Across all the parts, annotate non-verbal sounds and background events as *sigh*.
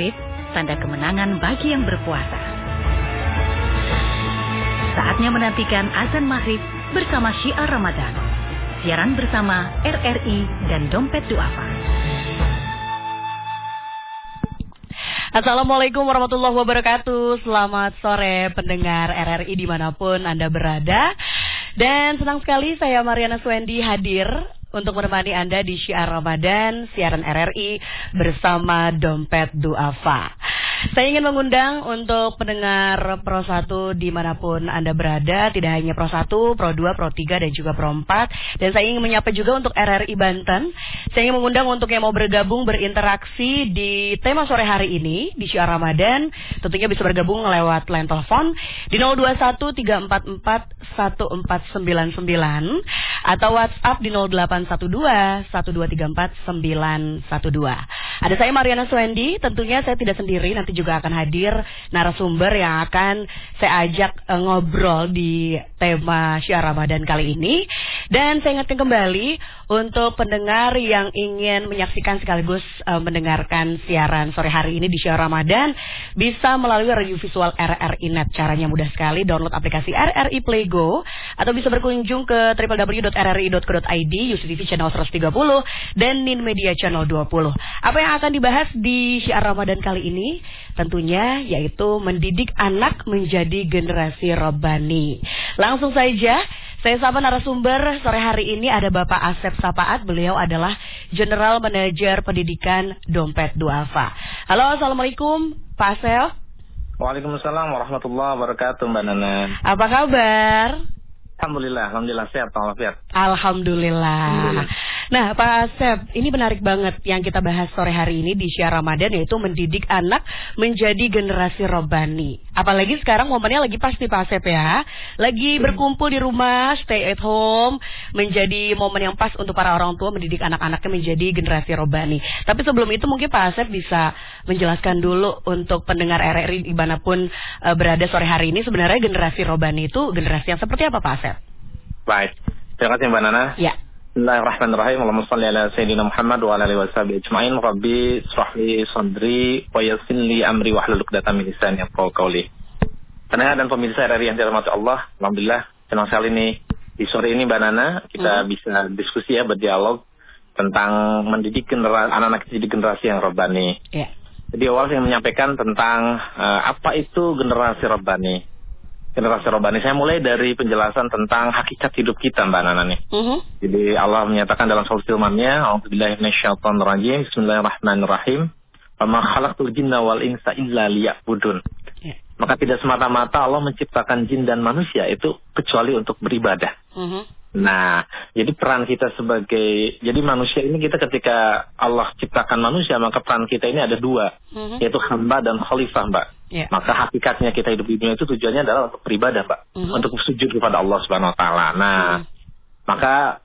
maghrib, tanda kemenangan bagi yang berpuasa. Saatnya menantikan azan maghrib bersama syiar Ramadan. Siaran bersama RRI dan Dompet Duafa. Assalamualaikum warahmatullahi wabarakatuh Selamat sore pendengar RRI di mana pun Anda berada Dan senang sekali saya Mariana Swendi hadir untuk menemani Anda di Syiar Ramadan, siaran RRI bersama Dompet Duafa. Saya ingin mengundang untuk pendengar Pro 1 di mana pun Anda berada, tidak hanya Pro 1, Pro 2, Pro 3, dan juga Pro 4. Dan saya ingin menyapa juga untuk RRI Banten. Saya ingin mengundang untuk yang mau bergabung berinteraksi di tema sore hari ini, di Syiar Ramadan. Tentunya bisa bergabung lewat line telepon di 021 344 1499 atau WhatsApp di 0812 1234 912. Ada saya Mariana Swendi, tentunya saya tidak sendiri, nanti nanti juga akan hadir narasumber yang akan saya ajak uh, ngobrol di tema Syiar Ramadan kali ini. Dan saya ingatkan kembali untuk pendengar yang ingin menyaksikan sekaligus uh, mendengarkan siaran sore hari ini di Syiar Ramadan bisa melalui radio visual RRI Net. Caranya mudah sekali, download aplikasi RRI Play Go atau bisa berkunjung ke www.rri.co.id, UCTV channel 130 dan Nin Media channel 20. Apa yang akan dibahas di Syiar Ramadan kali ini? tentunya yaitu mendidik anak menjadi generasi robani. Langsung saja saya sapa narasumber sore hari ini ada Bapak Asep Sapaat. Beliau adalah General Manager Pendidikan Dompet Duafa. Halo, Assalamualaikum Pak Asep. Waalaikumsalam warahmatullahi wabarakatuh Mbak Nana. Apa kabar? Alhamdulillah, alhamdulillah sehat, alhamdulillah. Alhamdulillah. Nah, Pak Asep, ini menarik banget yang kita bahas sore hari ini di Syiar Ramadan yaitu mendidik anak menjadi generasi robani. Apalagi sekarang momennya lagi pasti Pak Asep ya. Lagi berkumpul di rumah, stay at home, menjadi momen yang pas untuk para orang tua mendidik anak-anaknya menjadi generasi robani. Tapi sebelum itu mungkin Pak Asep bisa menjelaskan dulu untuk pendengar RRI di mana pun uh, berada sore hari ini sebenarnya generasi robani itu generasi yang seperti apa Pak Asep? Baik. Terima kasih Mbak Nana. Ya. Bismillahirrahmanirrahim. Allahumma salli ala Sayyidina Muhammad wa ala alihi washabihi ajma'in. Rabbi israhli sadri wa yassir li amri wa hlul 'uqdatam min lisani yafqahu qawli. Pendengar dan pemirsa RRI yang dirahmati Allah, alhamdulillah senang sekali nih di sore ini Mbak Nana kita hmm. bisa diskusi ya berdialog tentang mendidik generasi anak-anak jadi generasi yang robani. Yeah. Jadi awal saya menyampaikan tentang uh, apa itu generasi robani generasi robani. Saya mulai dari penjelasan tentang hakikat hidup kita Mbak Nana nih. Uh -huh. Jadi Allah menyatakan dalam surat firman-Nya, Bismillahirrahmanirrahim. Wa khalaqtul jinna wal insa illa liya'budun. Yeah. Maka tidak semata-mata Allah menciptakan jin dan manusia itu kecuali untuk beribadah. Uh -huh. Nah, jadi peran kita sebagai jadi manusia ini kita ketika Allah ciptakan manusia maka peran kita ini ada dua, uh-huh. yaitu hamba dan khalifah, Mbak. Yeah. Maka hakikatnya kita hidup di dunia itu tujuannya adalah untuk beribadah, Mbak, uh-huh. untuk sujud kepada Allah Subhanahu wa taala. Nah, uh-huh. maka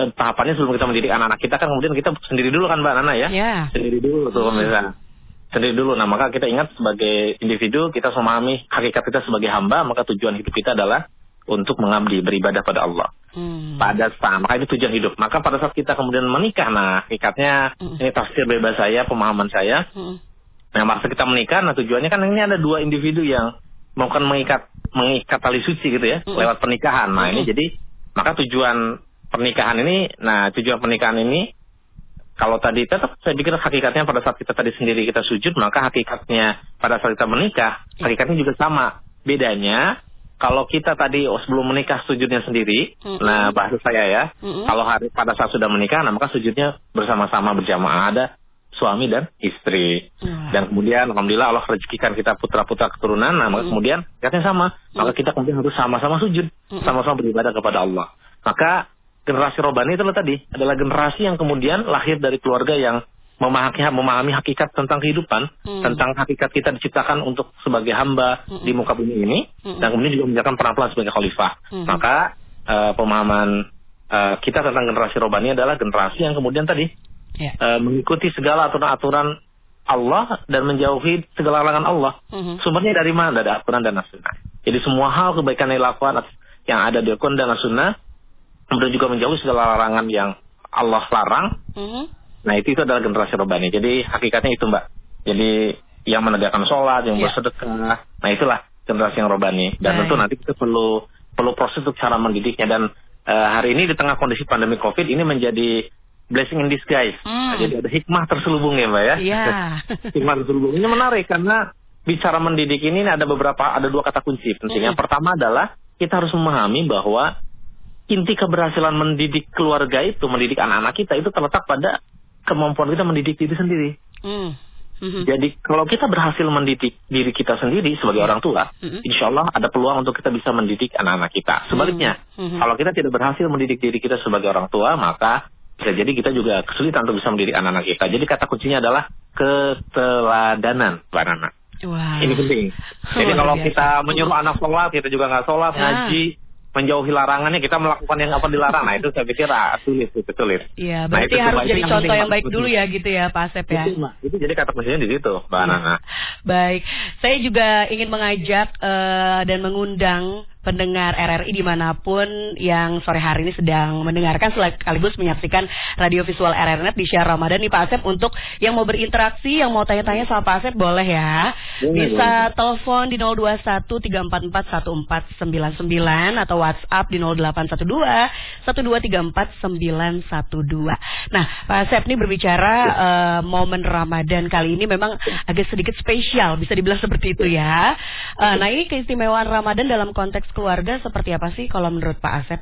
eh, tahapannya sebelum kita mendidik anak-anak kita kan kemudian kita sendiri dulu kan Mbak Nana ya. Yeah. Sendiri dulu tuh pemirsa. Sendiri dulu. Nah, maka kita ingat sebagai individu kita memahami hakikat kita sebagai hamba, maka tujuan hidup kita adalah untuk mengabdi beribadah pada Allah. Hmm. Pada saat maka itu tujuan hidup. Maka pada saat kita kemudian menikah, nah ikatnya hmm. ini tafsir bebas saya, pemahaman saya. Hmm. Nah, masa kita menikah, nah tujuannya kan ini ada dua individu yang melakukan mengikat mengikat tali suci gitu ya hmm. lewat pernikahan. Nah hmm. ini jadi maka tujuan pernikahan ini, nah tujuan pernikahan ini kalau tadi tetap saya pikir hakikatnya pada saat kita tadi sendiri kita sujud maka hakikatnya pada saat kita menikah ya. hakikatnya juga sama bedanya kalau kita tadi oh, sebelum menikah sujudnya sendiri, mm-hmm. nah bahasa saya ya, mm-hmm. kalau hari pada saat sudah menikah, nah maka sujudnya bersama-sama berjamaah ada suami dan istri. Mm. Dan kemudian alhamdulillah Allah rezekikan kita putra-putra keturunan, nah maka mm. kemudian katanya sama, mm. maka kita kemudian harus sama-sama sujud, mm. sama-sama beribadah kepada Allah. Maka generasi robani itu tadi adalah generasi yang kemudian lahir dari keluarga yang memahami memahami hakikat tentang kehidupan, hmm. tentang hakikat kita diciptakan untuk sebagai hamba hmm. di muka bumi ini, hmm. dan kemudian juga menjalankan peran-peran sebagai khalifah. Hmm. Maka uh, pemahaman uh, kita tentang generasi robani adalah generasi yang kemudian tadi yeah. Ya. uh, mengikuti segala aturan-aturan Allah dan menjauhi segala larangan Allah. Hmm. Sumbernya dari mana? Dari Al-Quran dan As-Sunnah. Jadi semua hal kebaikan yang dilakukan yang ada di Al-Quran dan As-Sunnah, kemudian juga menjauhi segala larangan yang Allah larang, hmm. Nah itu itu adalah generasi robani. Jadi hakikatnya itu mbak. Jadi yang menegakkan sholat, yang yeah. bersedekah. Nah itulah generasi yang robani. Dan tentu nanti kita perlu perlu proses untuk cara mendidiknya. Dan uh, hari ini di tengah kondisi pandemi COVID ini menjadi blessing in disguise. Hmm. Nah, jadi ada hikmah terselubung ya mbak ya. Iya. *laughs* hikmah terselubung ini menarik karena bicara mendidik ini ada beberapa ada dua kata kunci penting. Hmm. Yang pertama adalah kita harus memahami bahwa inti keberhasilan mendidik keluarga itu, mendidik anak-anak kita itu terletak pada kemampuan kita mendidik diri sendiri. Hmm. Mm-hmm. Jadi kalau kita berhasil mendidik diri kita sendiri sebagai orang tua, mm-hmm. insya Allah ada peluang untuk kita bisa mendidik anak-anak kita. Sebaliknya, mm-hmm. kalau kita tidak berhasil mendidik diri kita sebagai orang tua, maka bisa jadi kita juga kesulitan untuk bisa mendidik anak-anak kita. Jadi kata kuncinya adalah keteladanan, Mbak Nana. Wow. Ini penting. Jadi kalau kita menyuruh anak sholat, kita juga nggak sholat, ah. ngaji, menjauhi larangannya kita melakukan yang apa dilarang. Nah itu saya pikir ah, sulit, itu sulit. Iya, nah, berarti nah, harus jadi contoh yang baik dulu ya gitu ya Pak Asep ya. Itu, itu jadi kata kuncinya di situ, Mbak ya. Nana. Baik, saya juga ingin mengajak uh, dan mengundang pendengar RRI di mana pun yang sore hari ini sedang mendengarkan sekaligus menyaksikan radio visual RRNet di Syiar Ramadan nih Pak Asep untuk yang mau berinteraksi, yang mau tanya-tanya sama Pak Asep boleh ya. Bisa telepon di 0213441499 atau WhatsApp di 0812 1234912. Nah, Pak Asep ini berbicara uh, momen Ramadan kali ini memang agak sedikit spesial, bisa dibilang seperti itu ya. Uh, nah, ini keistimewaan Ramadan dalam konteks keluarga seperti apa sih kalau menurut Pak Asep?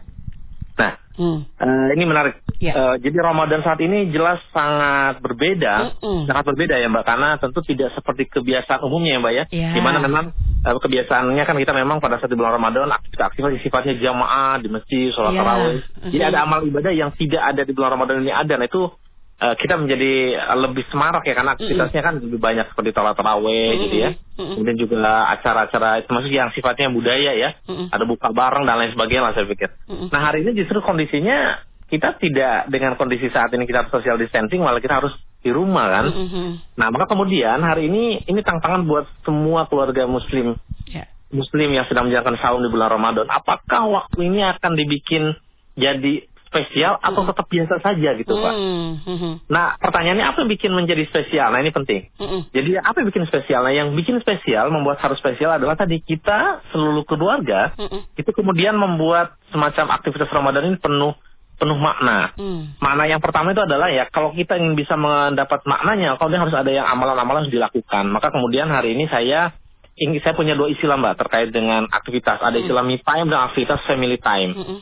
Nah, hmm. uh, ini menarik. Ya. Uh, jadi Ramadan saat ini jelas sangat berbeda, mm -mm. sangat berbeda ya Mbak, karena tentu tidak seperti kebiasaan umumnya ya Mbak ya. Yeah. Di mana memang uh, kebiasaannya kan kita memang pada saat di bulan Ramadan aktivitas sifatnya jamaah di masjid, sholat yeah. tarawih. Mm -hmm. Jadi ada amal ibadah yang tidak ada di bulan Ramadan ini ada. Nah itu uh, kita menjadi lebih semarak ya karena aktivitasnya kan lebih banyak seperti sholat taraweh gitu ya. Kemudian juga acara-acara termasuk yang sifatnya budaya ya. Ada buka bareng dan lain sebagainya lah saya pikir. Nah hari ini justru kondisinya kita tidak dengan kondisi saat ini kita social distancing malah kita harus di rumah kan. Nah maka kemudian hari ini ini tantangan buat semua keluarga muslim. Yeah. Muslim yang sedang menjalankan saum di bulan Ramadan. Apakah waktu ini akan dibikin jadi spesial atau tetap biasa saja gitu pak. Mm-hmm. Nah pertanyaannya apa yang bikin menjadi spesial? Nah ini penting. Jadi apa yang bikin spesial? Nah yang bikin spesial membuat harus spesial adalah tadi kita seluruh keluarga itu kemudian membuat semacam aktivitas Ramadan ini penuh penuh makna. Mm. Makna yang pertama itu adalah ya kalau kita ingin bisa mendapat maknanya, kalau dia harus ada yang amalan-amalan harus dilakukan. Maka kemudian hari ini saya ingin saya punya dua istilah mbak terkait dengan aktivitas. Ada istilah me time dan aktivitas family time. Mm-hmm.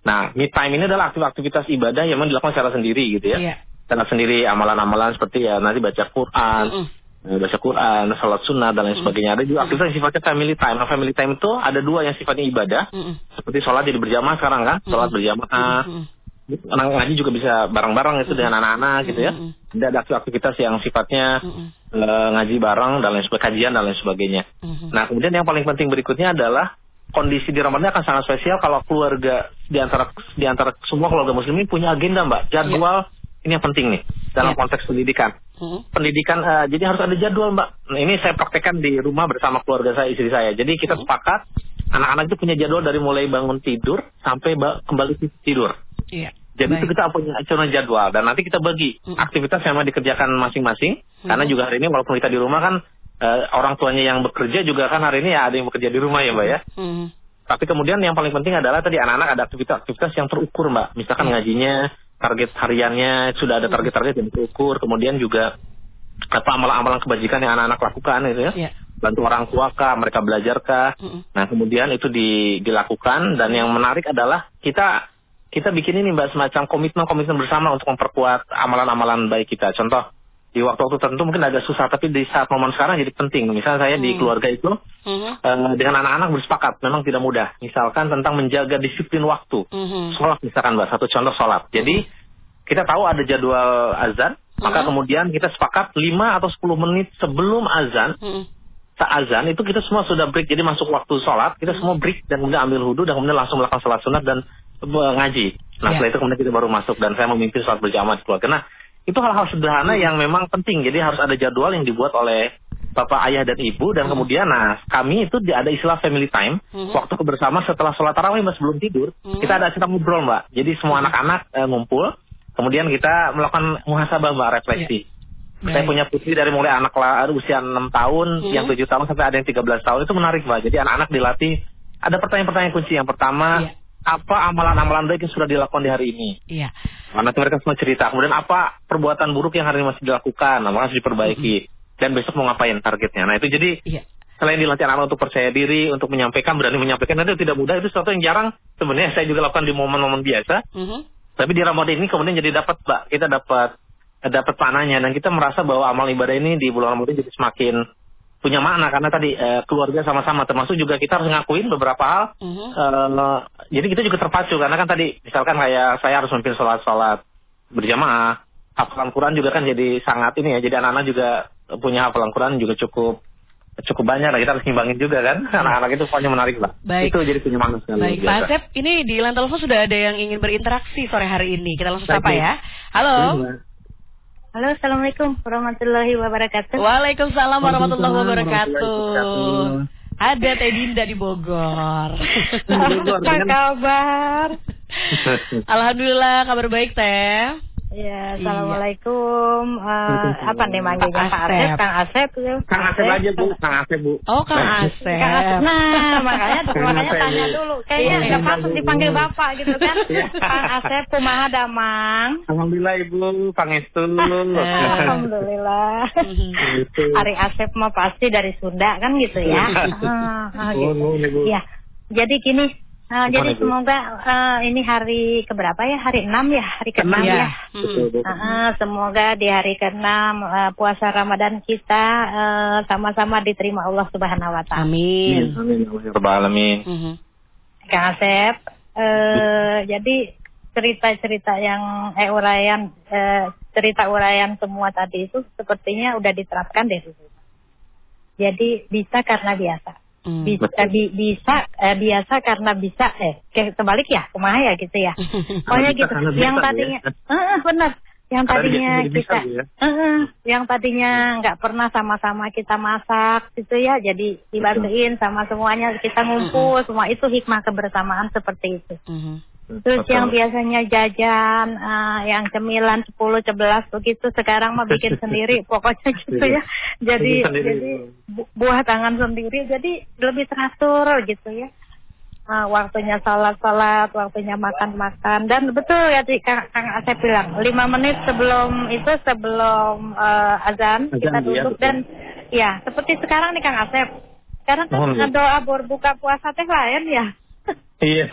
Nah, me time ini adalah aktivitas ibadah yang dilakukan secara sendiri gitu ya. Yeah. Secara sendiri amalan-amalan seperti ya nanti baca Quran, mm -mm. baca Quran, salat sunnah dan lain sebagainya. Ada juga aktivitas yang sifatnya family time. Nah, family time itu ada dua yang sifatnya ibadah, seperti sholat jadi berjamaah sekarang kan, sholat berjamaah. Anak ngaji juga bisa bareng-bareng itu dengan anak-anak gitu ya. Mm -mm. Ada aktivitas yang sifatnya. Uh, ngaji bareng dan lain sebagainya, kajian dan lain sebagainya. Mm -hmm. Nah, kemudian yang paling penting berikutnya adalah kondisi di Ramadan akan sangat spesial kalau keluarga di antara di antara semua keluarga muslim ini punya agenda mbak jadwal yeah. ini yang penting nih dalam yeah. konteks pendidikan mm-hmm. pendidikan uh, jadi harus ada jadwal mbak nah, ini saya praktekkan di rumah bersama keluarga saya istri saya jadi kita mm-hmm. sepakat anak-anak itu punya jadwal dari mulai bangun tidur sampai ba- kembali tidur yeah. Jadi Baik. itu kita punya acuan jadwal dan nanti kita bagi mm-hmm. aktivitas yang dikerjakan masing-masing. Mm-hmm. Karena juga hari ini walaupun kita di rumah kan uh, orang tuanya yang bekerja juga kan hari ini ya ada yang bekerja di rumah ya mbak ya. Hmm. Tapi kemudian yang paling penting adalah tadi anak-anak ada aktivitas-aktivitas yang terukur mbak. Misalkan hmm. ngajinya, target hariannya sudah ada target-target yang terukur. Kemudian juga apa amalan-amalan kebajikan yang anak-anak lakukan itu ya. Yeah. Bantu orang tua kah, mereka belajar kah. Hmm. Nah kemudian itu di, dilakukan dan yang menarik adalah kita kita bikin ini mbak semacam komitmen-komitmen bersama untuk memperkuat amalan-amalan baik kita. Contoh di waktu-waktu tertentu mungkin agak susah tapi di saat momen sekarang jadi penting misalnya saya hmm. di keluarga itu hmm. uh, dengan anak-anak bersepakat memang tidak mudah misalkan tentang menjaga disiplin waktu hmm. sholat misalkan mbak satu contoh sholat jadi hmm. kita tahu ada jadwal azan hmm. maka kemudian kita sepakat 5 atau 10 menit sebelum azan hmm. saat azan itu kita semua sudah break jadi masuk waktu sholat kita hmm. semua break dan kemudian ambil wudhu dan kemudian langsung melakukan sholat sunat dan uh, ngaji nah yeah. setelah itu kemudian kita baru masuk dan saya memimpin sholat berjamaah di keluarga nah itu hal-hal sederhana yang memang penting. Jadi harus ada jadwal yang dibuat oleh bapak ayah dan ibu dan hmm. kemudian nah kami itu ada istilah family time hmm. waktu bersama setelah sholat tarawih mas sebelum tidur hmm. kita ada cerita ngobrol mbak jadi semua hmm. anak-anak hmm. uh, ngumpul kemudian kita melakukan muhasabah mbak refleksi yeah. Baik. Saya punya putri dari mulai anak usia 6 tahun, hmm. yang 7 tahun sampai ada yang 13 tahun itu menarik Mbak. Jadi anak-anak dilatih ada pertanyaan-pertanyaan kunci. Yang pertama, yeah. Apa amalan-amalan baik yang sudah dilakukan di hari ini? Iya. Nanti mereka semua cerita. Kemudian apa perbuatan buruk yang hari ini masih dilakukan, nah, harus diperbaiki. Mm -hmm. Dan besok mau ngapain targetnya. Nah itu jadi yeah. selain dilatih anak untuk percaya diri, untuk menyampaikan, berani menyampaikan, nanti tidak mudah. Itu sesuatu yang jarang sebenarnya saya juga lakukan di momen-momen biasa. Mm -hmm. Tapi di Ramadan ini kemudian jadi dapat, Mbak, kita dapat dapat panahnya dan kita merasa bahwa amal ibadah ini di bulan Ramadan jadi semakin punya makna karena tadi uh, keluarga sama-sama termasuk juga kita harus ngakuin beberapa hal. Uh-huh. uh, jadi kita juga terpacu karena kan tadi misalkan kayak saya harus memimpin sholat-sholat berjamaah hafalan Quran juga kan jadi sangat ini ya jadi anak-anak juga punya hafalan Quran juga cukup cukup banyak lah kita harus ngimbangin juga kan. Anak-anak itu pokoknya menarik lah. Baik. itu jadi punya makna sekali Baik Pak Asep ini di line telepon sudah ada yang ingin berinteraksi sore hari ini. Kita langsung sapa ya. Halo Halo, Assalamualaikum warahmatullahi wabarakatuh. Waalaikumsalam warahmatullahi wabarakatuh. Ada Teh Dinda di Bogor. Apa kabar? Alhamdulillah, kabar baik Teh. Ya, assalamualaikum. Uh, apa nih manggilnya Pak Asep? Kang Asep ya. Kang Asep aja bu, Kang Asep bu. Oh Kang Asep. Kang Asep. Nah, makanya makanya tanya dulu. Kayaknya iya, nggak patut dipanggil bapak gitu kan? Iya. Kang Asep, kumaha damang? Alhamdulillah ibu, Pangestu. Alhamdulillah. Gitu. Hari Asep mah pasti dari Sunda kan gitu ya. Ah, ah, gitu. Ya, jadi gini Uh, jadi semoga uh, ini hari keberapa ya? Hari 6 ya, hari ke-6 ya. ya. Hmm. Uh, semoga di hari ke-6 uh, puasa Ramadan kita sama-sama uh, diterima Allah Subhanahu wa taala. Amin. Amin. Amin. Mm Kang Asep, uh, jadi cerita-cerita yang eh urayan uh, cerita urayan semua tadi itu sepertinya udah diterapkan deh. Jadi bisa karena biasa. Hmm. Bisa, bi, bisa eh, biasa karena bisa eh kebalik ya kumaha ya gitu ya. *laughs* Pokoknya gitu. yang tadinya ya. uh, benar. Yang tadinya kita ya. uh, yang tadinya nggak pernah sama-sama kita masak gitu ya jadi dibantuin sama semuanya kita ngumpul semua itu hikmah kebersamaan seperti itu. Uh Terus Betul. yang biasanya jajan, uh, yang cemilan 10, 11 begitu, sekarang mah bikin *laughs* sendiri, pokoknya gitu ya. Jadi jadi buah tangan sendiri, jadi lebih teratur gitu ya. Uh, waktunya salat-salat, waktunya makan-makan, dan betul ya Kang, Kang Asep bilang, lima menit sebelum itu sebelum uh, azan, azan kita iya, duduk ya, dan ya seperti sekarang nih Kang Asep. Sekarang kan oh, doa berbuka puasa teh lain ya. Iya.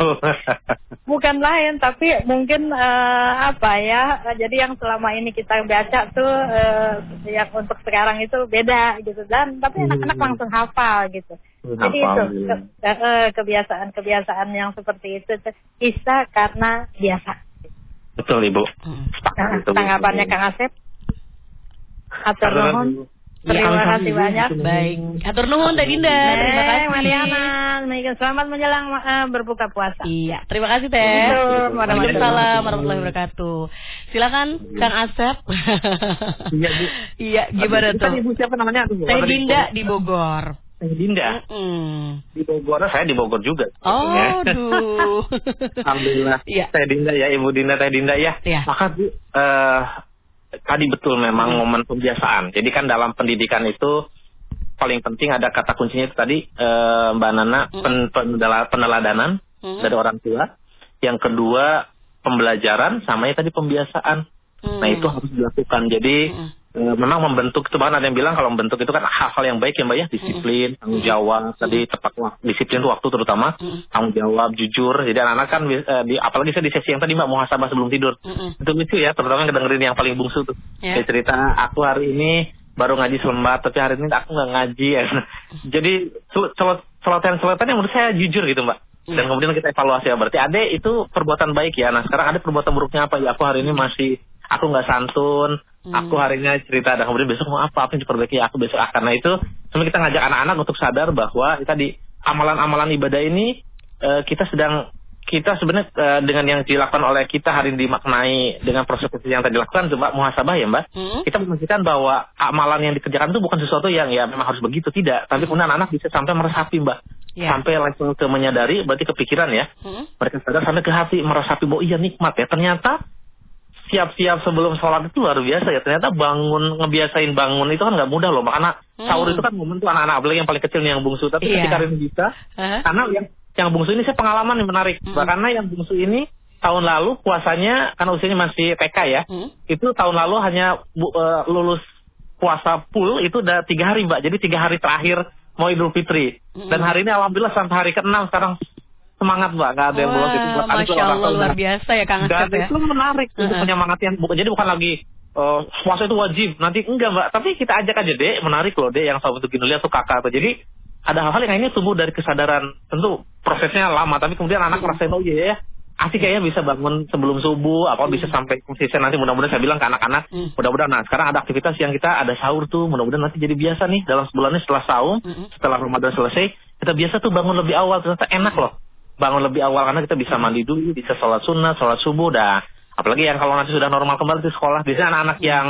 Bukan lain, tapi mungkin uh, apa ya? Jadi yang selama ini kita baca tuh uh, yang untuk sekarang itu beda gitu dan tapi hmm. anak-anak hmm. langsung hafal gitu. Hmm, Jadi itu ke, kebiasaan-kebiasaan yang seperti itu bisa karena biasa. Betul ibu. Hmm. Nah, tanggapannya Kang Asep? Atur nuhun. Terima kasih banyak. Baik. Atur nuhun Teh Dinda. Terima kasih. Mariana. Selamat menjelang uh, berbuka puasa. Iya. Terima kasih Teh. Waalaikumsalam warahmatullahi wabarakatuh. Silakan Kang Asep. Iya, Bu. Iya, gimana tuh? Ibu siapa namanya? Teh Dinda di Bogor. Teh Dinda. Mm. Di Bogor, saya di Bogor juga. Oh, aduh. *laughs* Alhamdulillah. Iya. Teh Dinda ya, Ibu Dinda, Teh Dinda ya. Iya. Maka Bu, uh, tadi betul memang hmm. momen pembiasaan. Jadi kan dalam pendidikan itu paling penting ada kata kuncinya itu tadi e, Mbak Nana hmm. pen, peneladanan hmm. dari orang tua. Yang kedua pembelajaran sama ya tadi pembiasaan. Hmm. Nah itu harus dilakukan. Jadi hmm. E, memang membentuk itu bahkan ada yang bilang kalau membentuk itu kan hal-hal yang baik ya Mbak ya disiplin, hmm. tanggung jawab, hmm. tadi tepat waktu, disiplin itu waktu terutama, hmm. tanggung jawab, jujur. Jadi anak-anak kan e, di, apalagi saya di sesi yang tadi Mbak muhasabah sebelum tidur. Hmm. Itu lucu ya, terutama yang kedengerin yang paling bungsu tuh. Yeah. cerita aku hari ini baru ngaji selembar tapi hari ini aku nggak ngaji ya. *laughs* Jadi celotehan-celotehan yang menurut saya jujur gitu Mbak. Dan iya. kemudian kita evaluasi ya berarti ade itu perbuatan baik ya. Nah sekarang ada perbuatan buruknya apa ya? Aku hari ini masih aku nggak santun, hmm. aku hari ini cerita dan kemudian besok mau apa? Apa yang diperbaiki? Aku besok akan. Nah itu sebenarnya kita ngajak anak-anak untuk sadar bahwa tadi amalan-amalan ibadah ini uh, kita sedang kita sebenarnya uh, dengan yang dilakukan oleh kita hari ini dimaknai dengan proses yang tadi dilakukan Mbak muhasabah ya Mbak. Hmm. Kita memastikan bahwa amalan yang dikerjakan itu bukan sesuatu yang ya memang harus begitu tidak, tapi kemudian anak-anak bisa sampai meresapi Mbak. Yeah. Sampai langsung ke menyadari berarti kepikiran ya. Hmm. Mereka sadar sampai ke hati meresapi bahwa iya nikmat ya. Ternyata siap-siap sebelum sholat itu luar biasa ya. Ternyata bangun, ngebiasain bangun itu kan nggak mudah loh. Makanya hmm. sahur itu kan momen tuh anak-anak apalagi yang paling kecil nih yang bungsu. Tapi yeah. ketika ini bisa, uh-huh. karena yang yang bungsu ini saya pengalaman yang menarik. Hmm. Karena yang bungsu ini tahun lalu puasanya karena usianya masih TK ya. Hmm. Itu tahun lalu hanya bu, uh, lulus puasa full itu udah tiga hari mbak. Jadi tiga hari terakhir mau Idul Fitri. Hmm. Dan hari ini alhamdulillah sampai hari ke-6 sekarang semangat mbak. Nggak ada yang bolos. Itu buat Allah luar biasa ya Kang Asep ya. itu menarik uh -huh. untuk penyemangatnya jadi bukan lagi uh, puasa itu wajib. Nanti enggak mbak. Tapi kita ajak aja deh menarik loh deh yang sama itu gini lihat tuh kakak tuh jadi ada hal-hal yang ini tumbuh dari kesadaran tentu prosesnya lama tapi kemudian anak merasa oh iya ya asik kayaknya bisa bangun sebelum subuh apa bisa sampai konsisten nanti mudah-mudahan saya bilang ke anak-anak hmm. mudah-mudahan. Nah sekarang ada aktivitas yang kita ada sahur tuh mudah-mudahan nanti jadi biasa nih. Dalam sebulan ini setelah sahur setelah Ramadan selesai kita biasa tuh bangun lebih awal ternyata enak loh bangun lebih awal karena kita bisa mandi dulu, bisa sholat sunnah, sholat subuh, dah. Apalagi yang kalau nanti sudah normal kembali di sekolah, biasanya anak-anak yang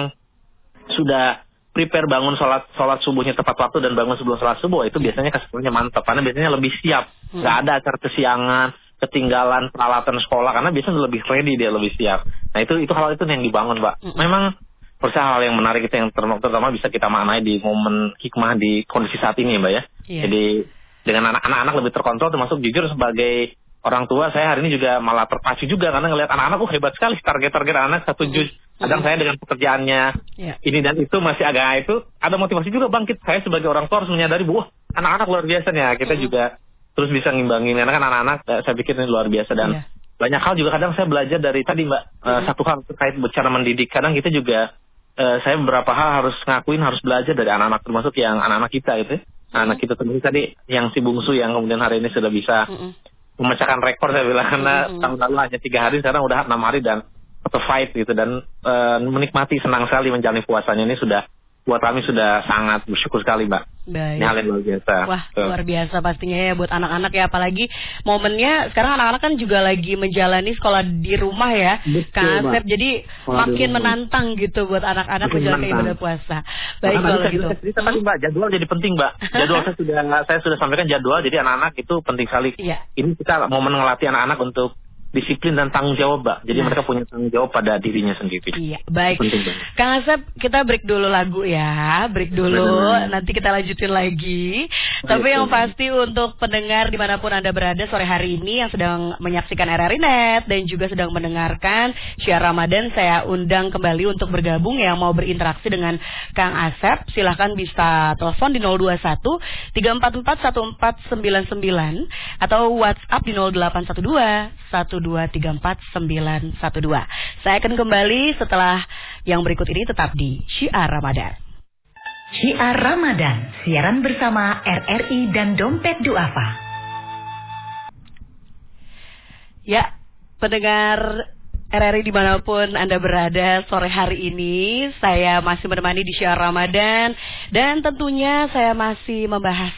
sudah prepare bangun sholat sholat subuhnya tepat waktu dan bangun sebelum sholat subuh itu biasanya kesekolahnya mantap karena biasanya lebih siap, hmm. nggak ada acara kesiangan, ketinggalan peralatan sekolah karena biasanya lebih ready dia lebih siap. Nah itu itu hal itu yang dibangun, mbak. Hmm. Memang percaya hal yang menarik itu yang terutama bisa kita maknai di momen hikmah di kondisi saat ini, mbak ya. Yeah. Jadi dengan anak-anak lebih terkontrol termasuk jujur sebagai orang tua saya hari ini juga malah terpacu juga karena ngelihat anak-anak oh hebat sekali target-target anak satu juz kadang saya dengan pekerjaannya yeah. ini dan itu masih agak itu ada motivasi juga bangkit saya sebagai orang tua harus menyadari bahwa anak-anak luar biasa nih kita mm. juga terus bisa ngimbangin karena kan anak-anak eh, saya pikir ini luar biasa dan yeah. banyak hal juga kadang saya belajar dari tadi mbak mm. uh, satu hal terkait bicara mendidik kadang kita juga uh, saya beberapa hal harus ngakuin harus belajar dari anak-anak termasuk yang anak-anak kita itu anak kita termasuk tadi yang si bungsu yang kemudian hari ini sudah bisa mm -mm. memecahkan rekor saya bilang karena mm -mm. tahun lalu hanya tiga hari sekarang udah enam hari dan atau fight gitu dan e, menikmati senang sekali menjalani puasanya ini sudah buat kami sudah sangat bersyukur sekali mbak. Baik. Ini hal yang luar biasa. Wah Tuh. luar biasa pastinya ya buat anak-anak ya apalagi momennya sekarang anak-anak kan juga lagi menjalani sekolah di rumah ya Kak Asep jadi Waduh. makin menantang gitu buat anak-anak menjalani ibadah puasa. Baik kalau gitu. Cerita tadi mbak jadwal jadi penting mbak. *laughs* Jadwal saya sudah saya sudah sampaikan jadwal jadi anak-anak itu penting sekali. Iya. Ini kita momen ngelatih anak-anak untuk disiplin dan tanggung jawab, Mbak. Jadi nah. mereka punya tanggung jawab pada dirinya sendiri. Iya, baik. Kang Asep, kita break dulu lagu ya. Break dulu, Benar. nanti kita lanjutin lagi. Oh, Tapi yang pasti untuk pendengar di mana pun Anda berada sore hari ini yang sedang menyaksikan RRI Net dan juga sedang mendengarkan Syiar Ramadan, saya undang kembali untuk bergabung yang mau berinteraksi dengan Kang Asep. Silahkan bisa telepon di 021 344 1499 atau WhatsApp di 0812 1234912. Saya akan kembali setelah yang berikut ini tetap di Syiar Ramadan. Syiar Ramadan, siaran bersama RRI dan Dompet Duafa. Ya, pendengar RRI di mana pun Anda berada sore hari ini Saya masih menemani di Syiar Ramadan Dan tentunya saya masih membahas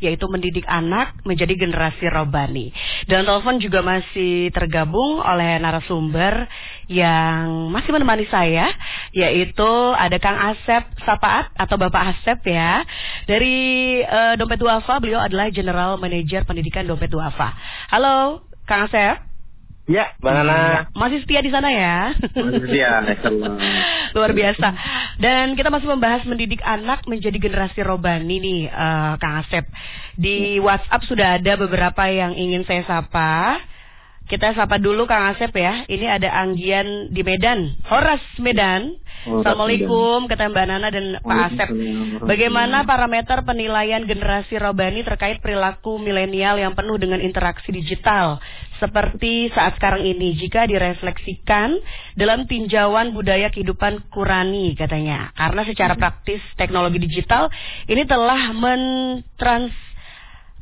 yaitu mendidik anak menjadi generasi robani. Dan telepon juga masih tergabung oleh narasumber yang masih menemani saya yaitu ada Kang Asep Sapaat atau Bapak Asep ya. Dari uh, Dompet Duafa beliau adalah General Manager Pendidikan Dompet Duafa. Halo, Kang Asep. Ya, Mbak Nana. Iya. Masih setia di sana ya? Masih setia, *laughs* Luar biasa. Dan kita masih membahas mendidik anak menjadi generasi robani nih, uh, Kang Asep. Di WhatsApp sudah ada beberapa yang ingin saya sapa. Kita sapa dulu Kang Asep ya. Ini ada Anggian di Medan. Horas Medan. Assalamualaikum kata Mbak Nana dan Pak Asep. Bagaimana parameter penilaian generasi robani terkait perilaku milenial yang penuh dengan interaksi digital seperti saat sekarang ini jika direfleksikan dalam tinjauan budaya kehidupan Kurani katanya. Karena secara praktis teknologi digital ini telah mentrans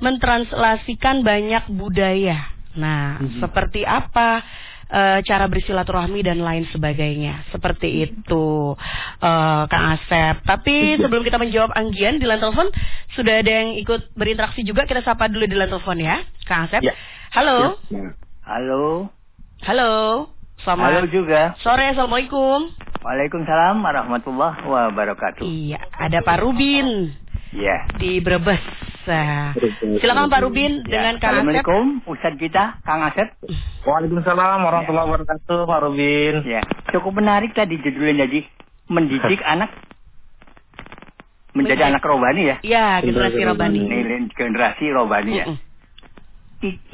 mentranslasikan banyak budaya Nah, mm -hmm. seperti apa e, cara bersilaturahmi dan lain sebagainya. Seperti itu, e, Kang Asep. Tapi *laughs* sebelum kita menjawab Anggian di line telepon, sudah ada yang ikut berinteraksi juga. Kita sapa dulu di line telepon ya, Kang Asep. Ya. Halo. Ya. Halo. Halo. Selamat Halo juga. Sore, Assalamualaikum. Waalaikumsalam warahmatullahi wabarakatuh. Iya, ada Pak Rubin. Iya. Di Brebes. Biasa. Silakan Pak Rubin ya. dengan Kang Asep. Assalamualaikum Ustaz kita, Kang Asep. Waalaikumsalam warahmatullahi ya. wabarakatuh, Pak Rubin. Ya, cukup menarik tadi judulnya jadi mendidik anak menjadi anak robani ya. Iya, generasi robani. Generasi robani ya.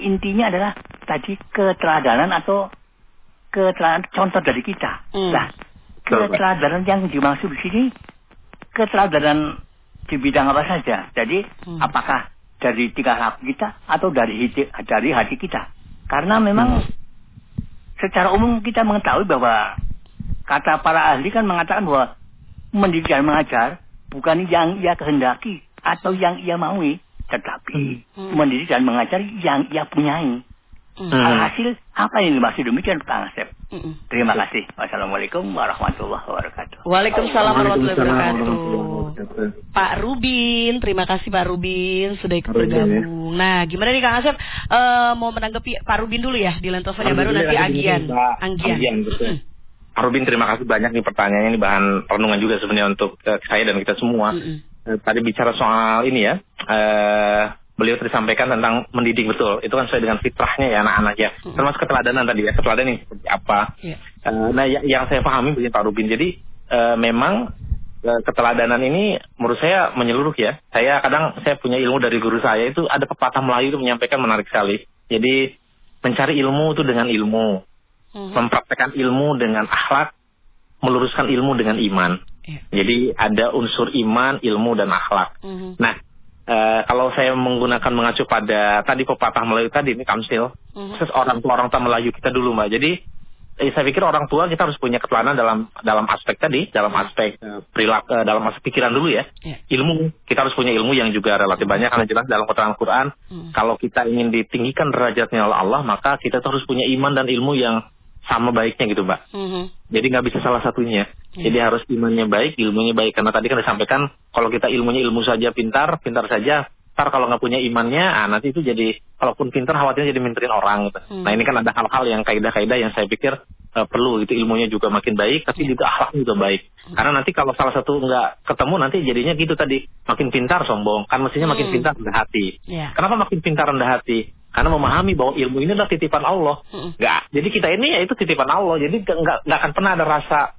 Intinya adalah tadi keteladanan atau keteladanan contoh dari kita. Mm. Nah, keteladanan yang dimaksud di sini keteladanan di bidang apa saja. Jadi mm. apakah dari tiga hak kita atau dari hati, dari hati kita? Karena memang mm. secara umum kita mengetahui bahwa kata para ahli kan mengatakan bahwa mendidik dan mengajar bukan yang ia kehendaki atau yang ia maui, tetapi hmm. mendidik dan mengajar yang ia punyai. Hmm. Alhasil apa yang dimaksud demikian Pak Asep? Hmm. Terima kasih. Wassalamualaikum warahmatullahi wabarakatuh. Waalaikumsalam warahmatullahi wabarakatuh. Pak Rubin, terima kasih Pak Rubin sudah ikut bergabung. Nah, gimana nih Kang Asep? Uh, mau menanggapi Pak Rubin dulu ya di lentosan yang baru nanti Agian. Anggian. Anggian betul. Hmm. Arubin terima kasih banyak nih pertanyaannya ini bahan renungan juga sebenarnya untuk uh, saya dan kita semua. Mm -hmm. uh, tadi bicara soal ini ya, uh, beliau tadi sampaikan tentang mendidik betul. Itu kan sesuai dengan fitrahnya ya anak-anak ya. Mm -hmm. Termasuk keteladanan tadi ya, keteladanan ini seperti apa. Yeah. Uh, nah ya, yang saya pahami begini Pak Rubin. Jadi uh, memang keteladanan ini menurut saya menyeluruh ya. Saya kadang saya punya ilmu dari guru saya itu ada pepatah Melayu itu menyampaikan menarik sekali. Jadi mencari ilmu itu dengan ilmu hmm. mempraktekkan ilmu dengan akhlak, meluruskan ilmu dengan iman. Yeah. Jadi ada unsur iman, ilmu dan akhlak. Hmm. Nah, e, kalau saya menggunakan mengacu pada tadi pepatah Melayu tadi ini kamsil, hmm. orang tua orang tua Melayu kita dulu mbak. Jadi eh, saya pikir orang tua kita harus punya ketelanan dalam dalam aspek tadi, dalam aspek uh, perilaku, uh, dalam aspek pikiran dulu ya. Yeah. Ilmu kita harus punya ilmu yang juga relatif banyak karena jelas dalam keterangan Quran mm. kalau kita ingin ditinggikan derajatnya oleh Allah maka kita harus punya iman dan ilmu yang sama baiknya gitu mbak. Mm-hmm. Jadi nggak bisa salah satunya. Jadi harus imannya baik, ilmunya baik. Karena tadi kan disampaikan kalau kita ilmunya ilmu saja pintar, pintar saja. Ntar kalau nggak punya imannya, ah, nanti itu jadi kalaupun pintar khawatirnya jadi minterin orang. Gitu. Mm-hmm. Nah ini kan ada hal-hal yang kaidah-kaidah yang saya pikir uh, perlu gitu ilmunya juga makin baik, tapi yeah. juga akhlaknya juga baik. Mm-hmm. Karena nanti kalau salah satu nggak ketemu nanti jadinya gitu tadi makin pintar sombong. Kan mestinya makin mm-hmm. pintar rendah hati. Yeah. Kenapa makin pintar rendah hati? karena memahami bahwa ilmu ini adalah titipan Allah. Enggak. Jadi kita ini ya itu titipan Allah. Jadi enggak enggak akan pernah ada rasa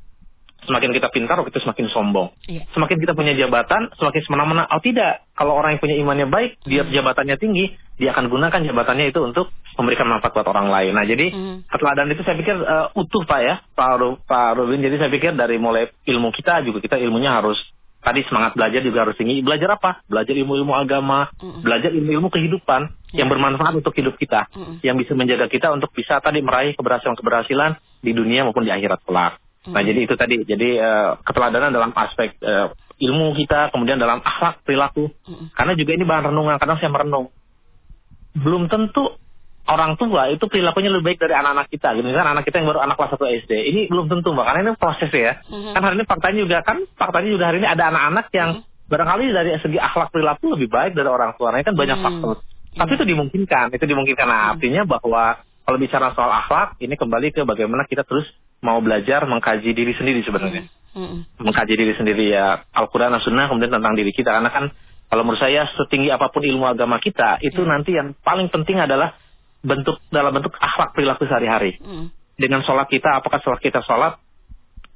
semakin kita pintar kita semakin sombong. Iya. Semakin kita punya jabatan, semakin semena-mena. Oh tidak, kalau orang yang punya imannya baik, dia jabatannya tinggi, dia akan gunakan jabatannya itu untuk memberikan manfaat buat orang lain. Nah, jadi mm. keteladanan itu saya pikir uh, utuh Pak ya, Pak, Ru, Pak Rubin. Jadi saya pikir dari mulai ilmu kita juga kita ilmunya harus tadi semangat belajar juga harus tinggi. Belajar apa? Belajar ilmu-ilmu agama, mm belajar ilmu-ilmu kehidupan yeah. yang bermanfaat untuk hidup kita, mm yang bisa menjaga kita untuk bisa tadi meraih keberhasilan-keberhasilan di dunia maupun di akhirat kelak. Mm Nah, jadi itu tadi. Jadi uh, keteladanan dalam aspek uh, ilmu kita, kemudian dalam akhlak perilaku. mm Karena juga ini bahan renungan. Kadang saya merenung. Belum tentu orang tua itu perilakunya lebih baik dari anak-anak kita gitu kan anak kita yang baru anak kelas 1 SD ini belum tentu mbak karena ini proses ya mm-hmm. kan hari ini faktanya juga kan faktanya juga hari ini ada anak-anak yang mm-hmm. barangkali dari segi akhlak perilaku lebih baik dari orang tua ini kan banyak mm-hmm. faktor tapi itu dimungkinkan itu dimungkinkan nah, mm-hmm. artinya bahwa kalau bicara soal akhlak ini kembali ke bagaimana kita terus mau belajar mengkaji diri sendiri sebenarnya mm-hmm. mengkaji diri sendiri ya Al-Quran dan Sunnah kemudian tentang diri kita karena kan kalau menurut saya setinggi apa pun ilmu agama kita itu mm-hmm. nanti yang paling penting adalah bentuk dalam bentuk akhlak perilaku sehari-hari. Mm. Dengan sholat kita, apakah sholat kita sholat,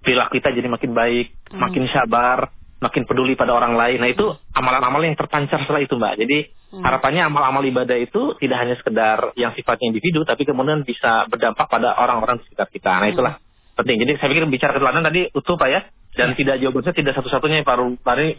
perilaku kita jadi makin baik, mm. makin sabar, makin peduli pada orang lain. Nah itu amalan-amalan yang terpancar setelah itu mbak. Jadi mm. harapannya amal-amal ibadah itu tidak hanya sekedar yang sifatnya individu, tapi kemudian bisa berdampak pada orang-orang di sekitar kita. Nah itulah mm. Penting. Jadi saya pikir bicara keteladan tadi utuh pak ya. Dan ya. tidak jawabannya tidak satu-satunya Pak,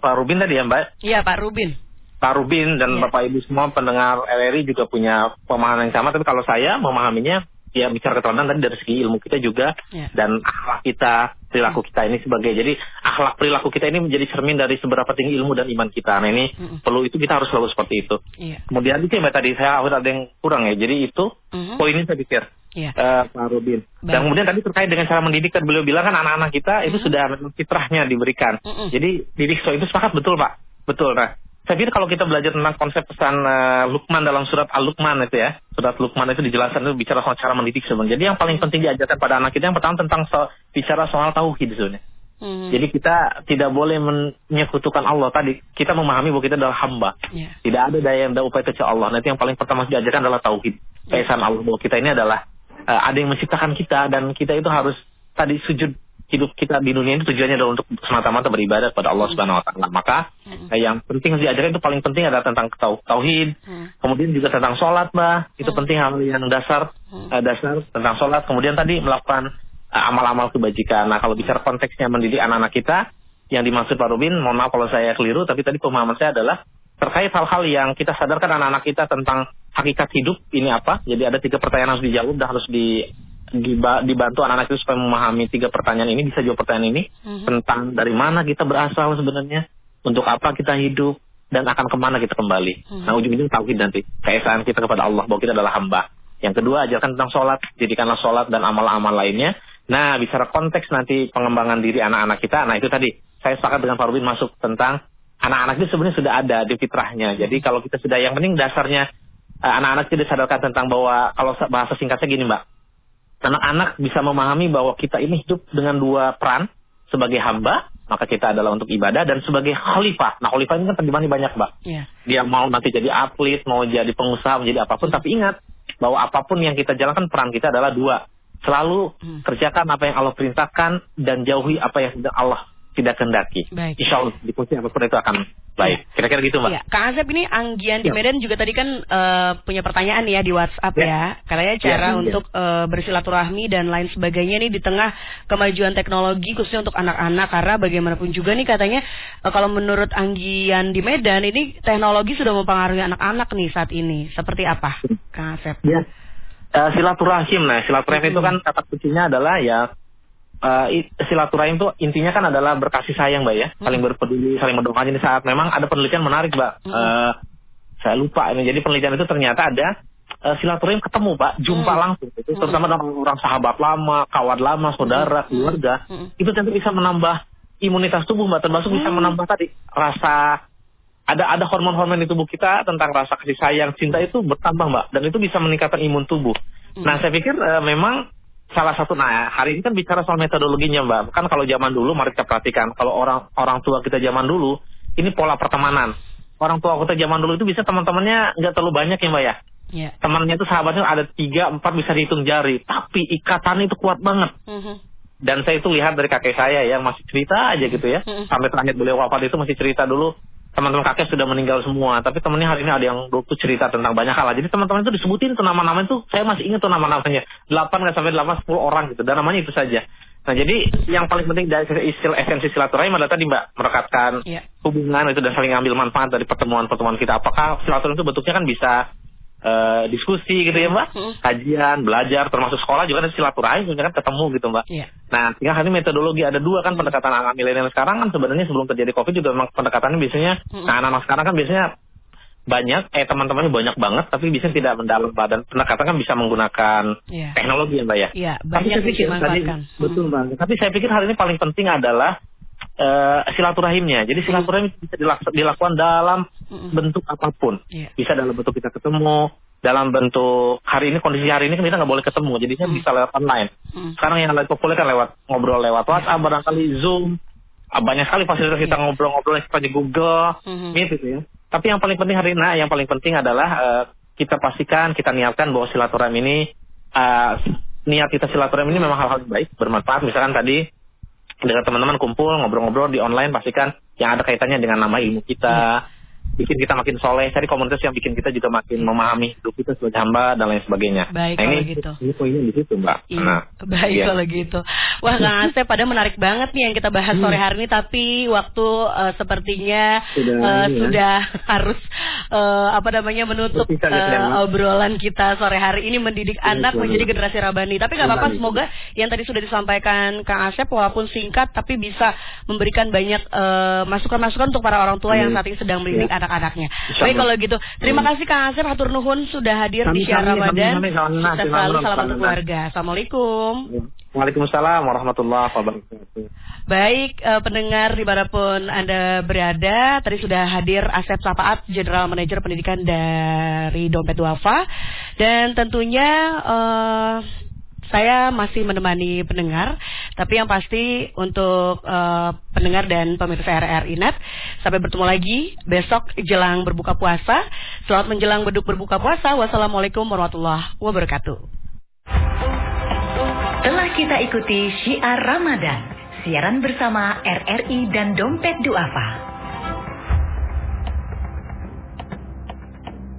Pak Rubin tadi ya Mbak? Iya Pak Rubin. Pak Rubin dan yeah. Bapak Ibu semua pendengar LRI juga punya pemahaman yang sama. Tapi kalau saya memahaminya ya bicara keteladanan tadi dari segi ilmu kita juga yeah. dan akhlak kita perilaku kita ini sebagai jadi akhlak perilaku kita ini menjadi cermin dari seberapa tinggi ilmu dan iman kita. Nah ini mm -hmm. perlu itu kita harus selalu seperti itu. Yeah. Kemudian itu yang tadi saya ada yang kurang ya. Jadi itu mm -hmm. poinnya saya pikir. Yeah. Uh, Pak Rubin. Baik. Dan kemudian tadi terkait dengan cara mendidik kan beliau bilang kan anak-anak kita mm -hmm. itu sudah fitrahnya diberikan. Mm -hmm. Jadi didik so itu sepakat betul Pak. Betul. Nah saya pikir kalau kita belajar tentang konsep pesan uh, Lukman dalam surat Al-Lukman itu ya, surat Lukman itu dijelaskan itu bicara soal cara mendidik sebenarnya. Jadi yang paling penting diajarkan pada anak kita yang pertama tentang so, bicara soal tauhid sebenarnya. Hmm. Jadi kita tidak boleh menyekutukan Allah tadi. Kita memahami bahwa kita adalah hamba. Yeah. Tidak ada daya yang upaya kecuali Allah. Nanti yang paling pertama diajarkan adalah tauhid. Yeah. Keesaan Allah bahwa kita ini adalah uh, ada yang menciptakan kita dan kita itu harus tadi sujud hidup kita di dunia ini tujuannya adalah untuk semata-mata beribadah kepada Allah Subhanahu wa taala. Maka hmm. eh, yang penting diajarkan itu paling penting adalah tentang tauhid, hmm. kemudian juga tentang sholat, Mbak. Itu hmm. penting hal yang dasar hmm. uh, dasar tentang sholat. Kemudian tadi melakukan uh, amal-amal kebajikan. Nah, kalau bicara konteksnya mendidik anak-anak kita, yang dimaksud Pak Rubin, mohon maaf kalau saya keliru, tapi tadi pemahaman saya adalah terkait hal-hal yang kita sadarkan anak-anak kita tentang hakikat hidup ini apa. Jadi ada tiga pertanyaan harus dijawab dan harus di dibantu anak-anak itu supaya memahami tiga pertanyaan ini bisa jawab pertanyaan ini uh-huh. tentang dari mana kita berasal sebenarnya untuk apa kita hidup dan akan ke mana kita kembali. Uh-huh. Nah ujung-ujung tauhid nanti keesaan kita kepada Allah bahwa kita adalah hamba. Yang kedua ajarkan tentang sholat, didikanlah sholat dan amal-amal lainnya. Nah bicara konteks nanti pengembangan diri anak-anak kita. Nah itu tadi saya sepakat dengan Farwin masuk tentang anak-anak itu sebenarnya sudah ada di fitrahnya. Jadi kalau kita sudah yang penting dasarnya anak-anak tidak sadarkan tentang bahwa kalau bahasa singkatnya gini mbak anak-anak bisa memahami bahwa kita ini hidup dengan dua peran sebagai hamba maka kita adalah untuk ibadah dan sebagai khalifah. Nah khalifah ini kan terjemahannya banyak mbak. Yeah. Dia mau nanti jadi atlet, mau jadi pengusaha, menjadi apa pun. Tapi ingat bahwa apa pun yang kita jalankan peran kita adalah dua. Selalu hmm. kerjakan apa yang Allah perintahkan dan jauhi apa yang Allah tidak kendaki. Baik. Insya Allah di posisi apa pun itu akan baik. Ya. Kira-kira gitu mbak. Ya. Kang Asep ini Anggian di ya. Medan juga tadi kan uh, punya pertanyaan ya di WhatsApp ya. ya. Katanya ya, cara ya, untuk uh, bersilaturahmi dan lain sebagainya nih di tengah kemajuan teknologi khususnya untuk anak-anak karena bagaimanapun juga nih katanya uh, kalau menurut Anggian di Medan ini teknologi sudah mempengaruhi anak-anak nih saat ini. Seperti apa Kang Asep? Ya. Uh, silaturahim, nah silaturahim hmm. itu kan kata kuncinya adalah ya uh, silaturahim itu intinya kan adalah berkasih sayang, Mbak ya. Saling hmm. berpeduli, saling mendoakan ini saat memang ada penelitian menarik, Mbak. Hmm. Uh, saya lupa ini. Jadi penelitian itu ternyata ada uh, silaturahim ketemu, Pak, jumpa hmm. langsung. Itu hmm. terutama dengan orang sahabat lama, kawan lama, saudara, hmm. keluarga. Hmm. Itu tentu bisa menambah imunitas tubuh, Mbak. Termasuk hmm. bisa menambah tadi rasa ada ada hormon-hormon di tubuh kita tentang rasa kasih sayang, cinta itu bertambah, Mbak. Dan itu bisa meningkatkan imun tubuh. Hmm. Nah, saya pikir uh, memang salah satu nah hari ini kan bicara soal metodologinya mbak. Kan kalau zaman dulu mari kita perhatikan kalau orang orang tua kita zaman dulu ini pola pertemanan. Orang tua kita zaman dulu itu bisa teman-temannya nggak terlalu banyak ya mbak ya? Yeah. temannya itu sahabatnya ada tiga empat bisa dihitung jari. Tapi ikatan itu kuat banget. Mm -hmm. dan saya itu lihat dari kakek saya yang masih cerita aja gitu ya. Mm -hmm. sampai terakhir beliau wafat itu masih cerita dulu teman-teman kakek sudah meninggal semua, tapi temennya hari ini ada yang dulu cerita tentang banyak hal. Jadi teman-teman itu disebutin tuh nama-nama itu, saya masih ingat tuh nama-namanya. Delapan nggak sampai delapan sepuluh orang gitu, dan namanya itu saja. Nah jadi yang paling penting dari istilah esensi silaturahim adalah tadi mbak merekatkan yeah. hubungan itu dan saling ambil manfaat dari pertemuan-pertemuan kita. Apakah silaturahim itu bentuknya kan bisa uh, diskusi gitu ya mbak, kajian, belajar, termasuk sekolah juga ada silaturahim, kan ketemu gitu mbak. Yeah. Nah, tinggal hari metodologi ada dua kan pendekatan anak milenial sekarang kan sebenarnya sebelum terjadi covid juga memang pendekatannya biasanya, hmm. nah anak-anak sekarang kan biasanya banyak, eh teman-temannya banyak banget, tapi bisa tidak mendalam badan pendekatan kan bisa menggunakan yeah. teknologi ya mbak ya. Yeah, tapi saya pikir tadi betul mbak. Tapi saya pikir hari ini paling penting adalah uh, silaturahimnya. Jadi silaturahim hmm. bisa dilakukan dalam hmm. bentuk apa pun. Yeah. Bisa dalam bentuk kita ketemu, dalam bentuk hari ini kondisi hari ini kan kita nggak boleh ketemu, jadinya hmm. bisa lewat online. Hmm. Sekarang yang lebih populer kan lewat ngobrol lewat WhatsApp, barangkali Zoom. Ah, banyak sekali fasilitas kita iya. ngobrol-ngobrol seperti Google, hmm. Meet gitu ya. Tapi yang paling penting hari ini, nah, yang paling penting adalah uh, kita pastikan, kita niatkan bahwa silaturahim ini uh, niat kita silaturahim ini memang hal-hal baik, bermanfaat. Misalkan tadi dengan teman-teman kumpul ngobrol-ngobrol di online pastikan yang ada kaitannya dengan nama ilmu kita bikin kita makin soleh. Cari komunitas yang bikin kita juga makin memahami hidup kita sebagai hamba dan lain sebagainya. Baik nah, kalau ini, gitu. ini poinnya di situ mbak. Iya, nah, baik iya. kalau gitu. Wah kang Asep pada menarik banget nih yang kita bahas sore hari ini tapi waktu uh, sepertinya sudah, uh, sudah *laughs* harus uh, apa namanya menutup uh, obrolan kita sore hari ini mendidik ya, anak menjadi generasi rabani. Tapi nggak apa-apa semoga yang tadi sudah disampaikan kang Asep walaupun singkat tapi bisa memberikan banyak masukan-masukan uh, untuk para orang tua yang saat ini sedang mendidik ya. anak anak-anaknya. Baik kalau gitu. Terima kasih Kang Asep Hatur Nuhun sudah hadir di Syiar Ramadan. Sukses selalu salam untuk keluarga. Assalamualaikum. Waalaikumsalam warahmatullahi wabarakatuh. Baik, uh, pendengar di mana pun Anda berada, tadi sudah hadir Asep Sapaat, General Manager Pendidikan dari Dompet Wafa. Dan tentunya uh, saya masih menemani pendengar, tapi yang pasti untuk uh, pendengar dan pemirsa RRI Net, sampai bertemu lagi besok jelang berbuka puasa. Selamat menjelang beduk berbuka puasa. Wassalamualaikum warahmatullahi wabarakatuh. Telah kita ikuti syiar Ramadan, siaran bersama RRI dan Dompet Duafa.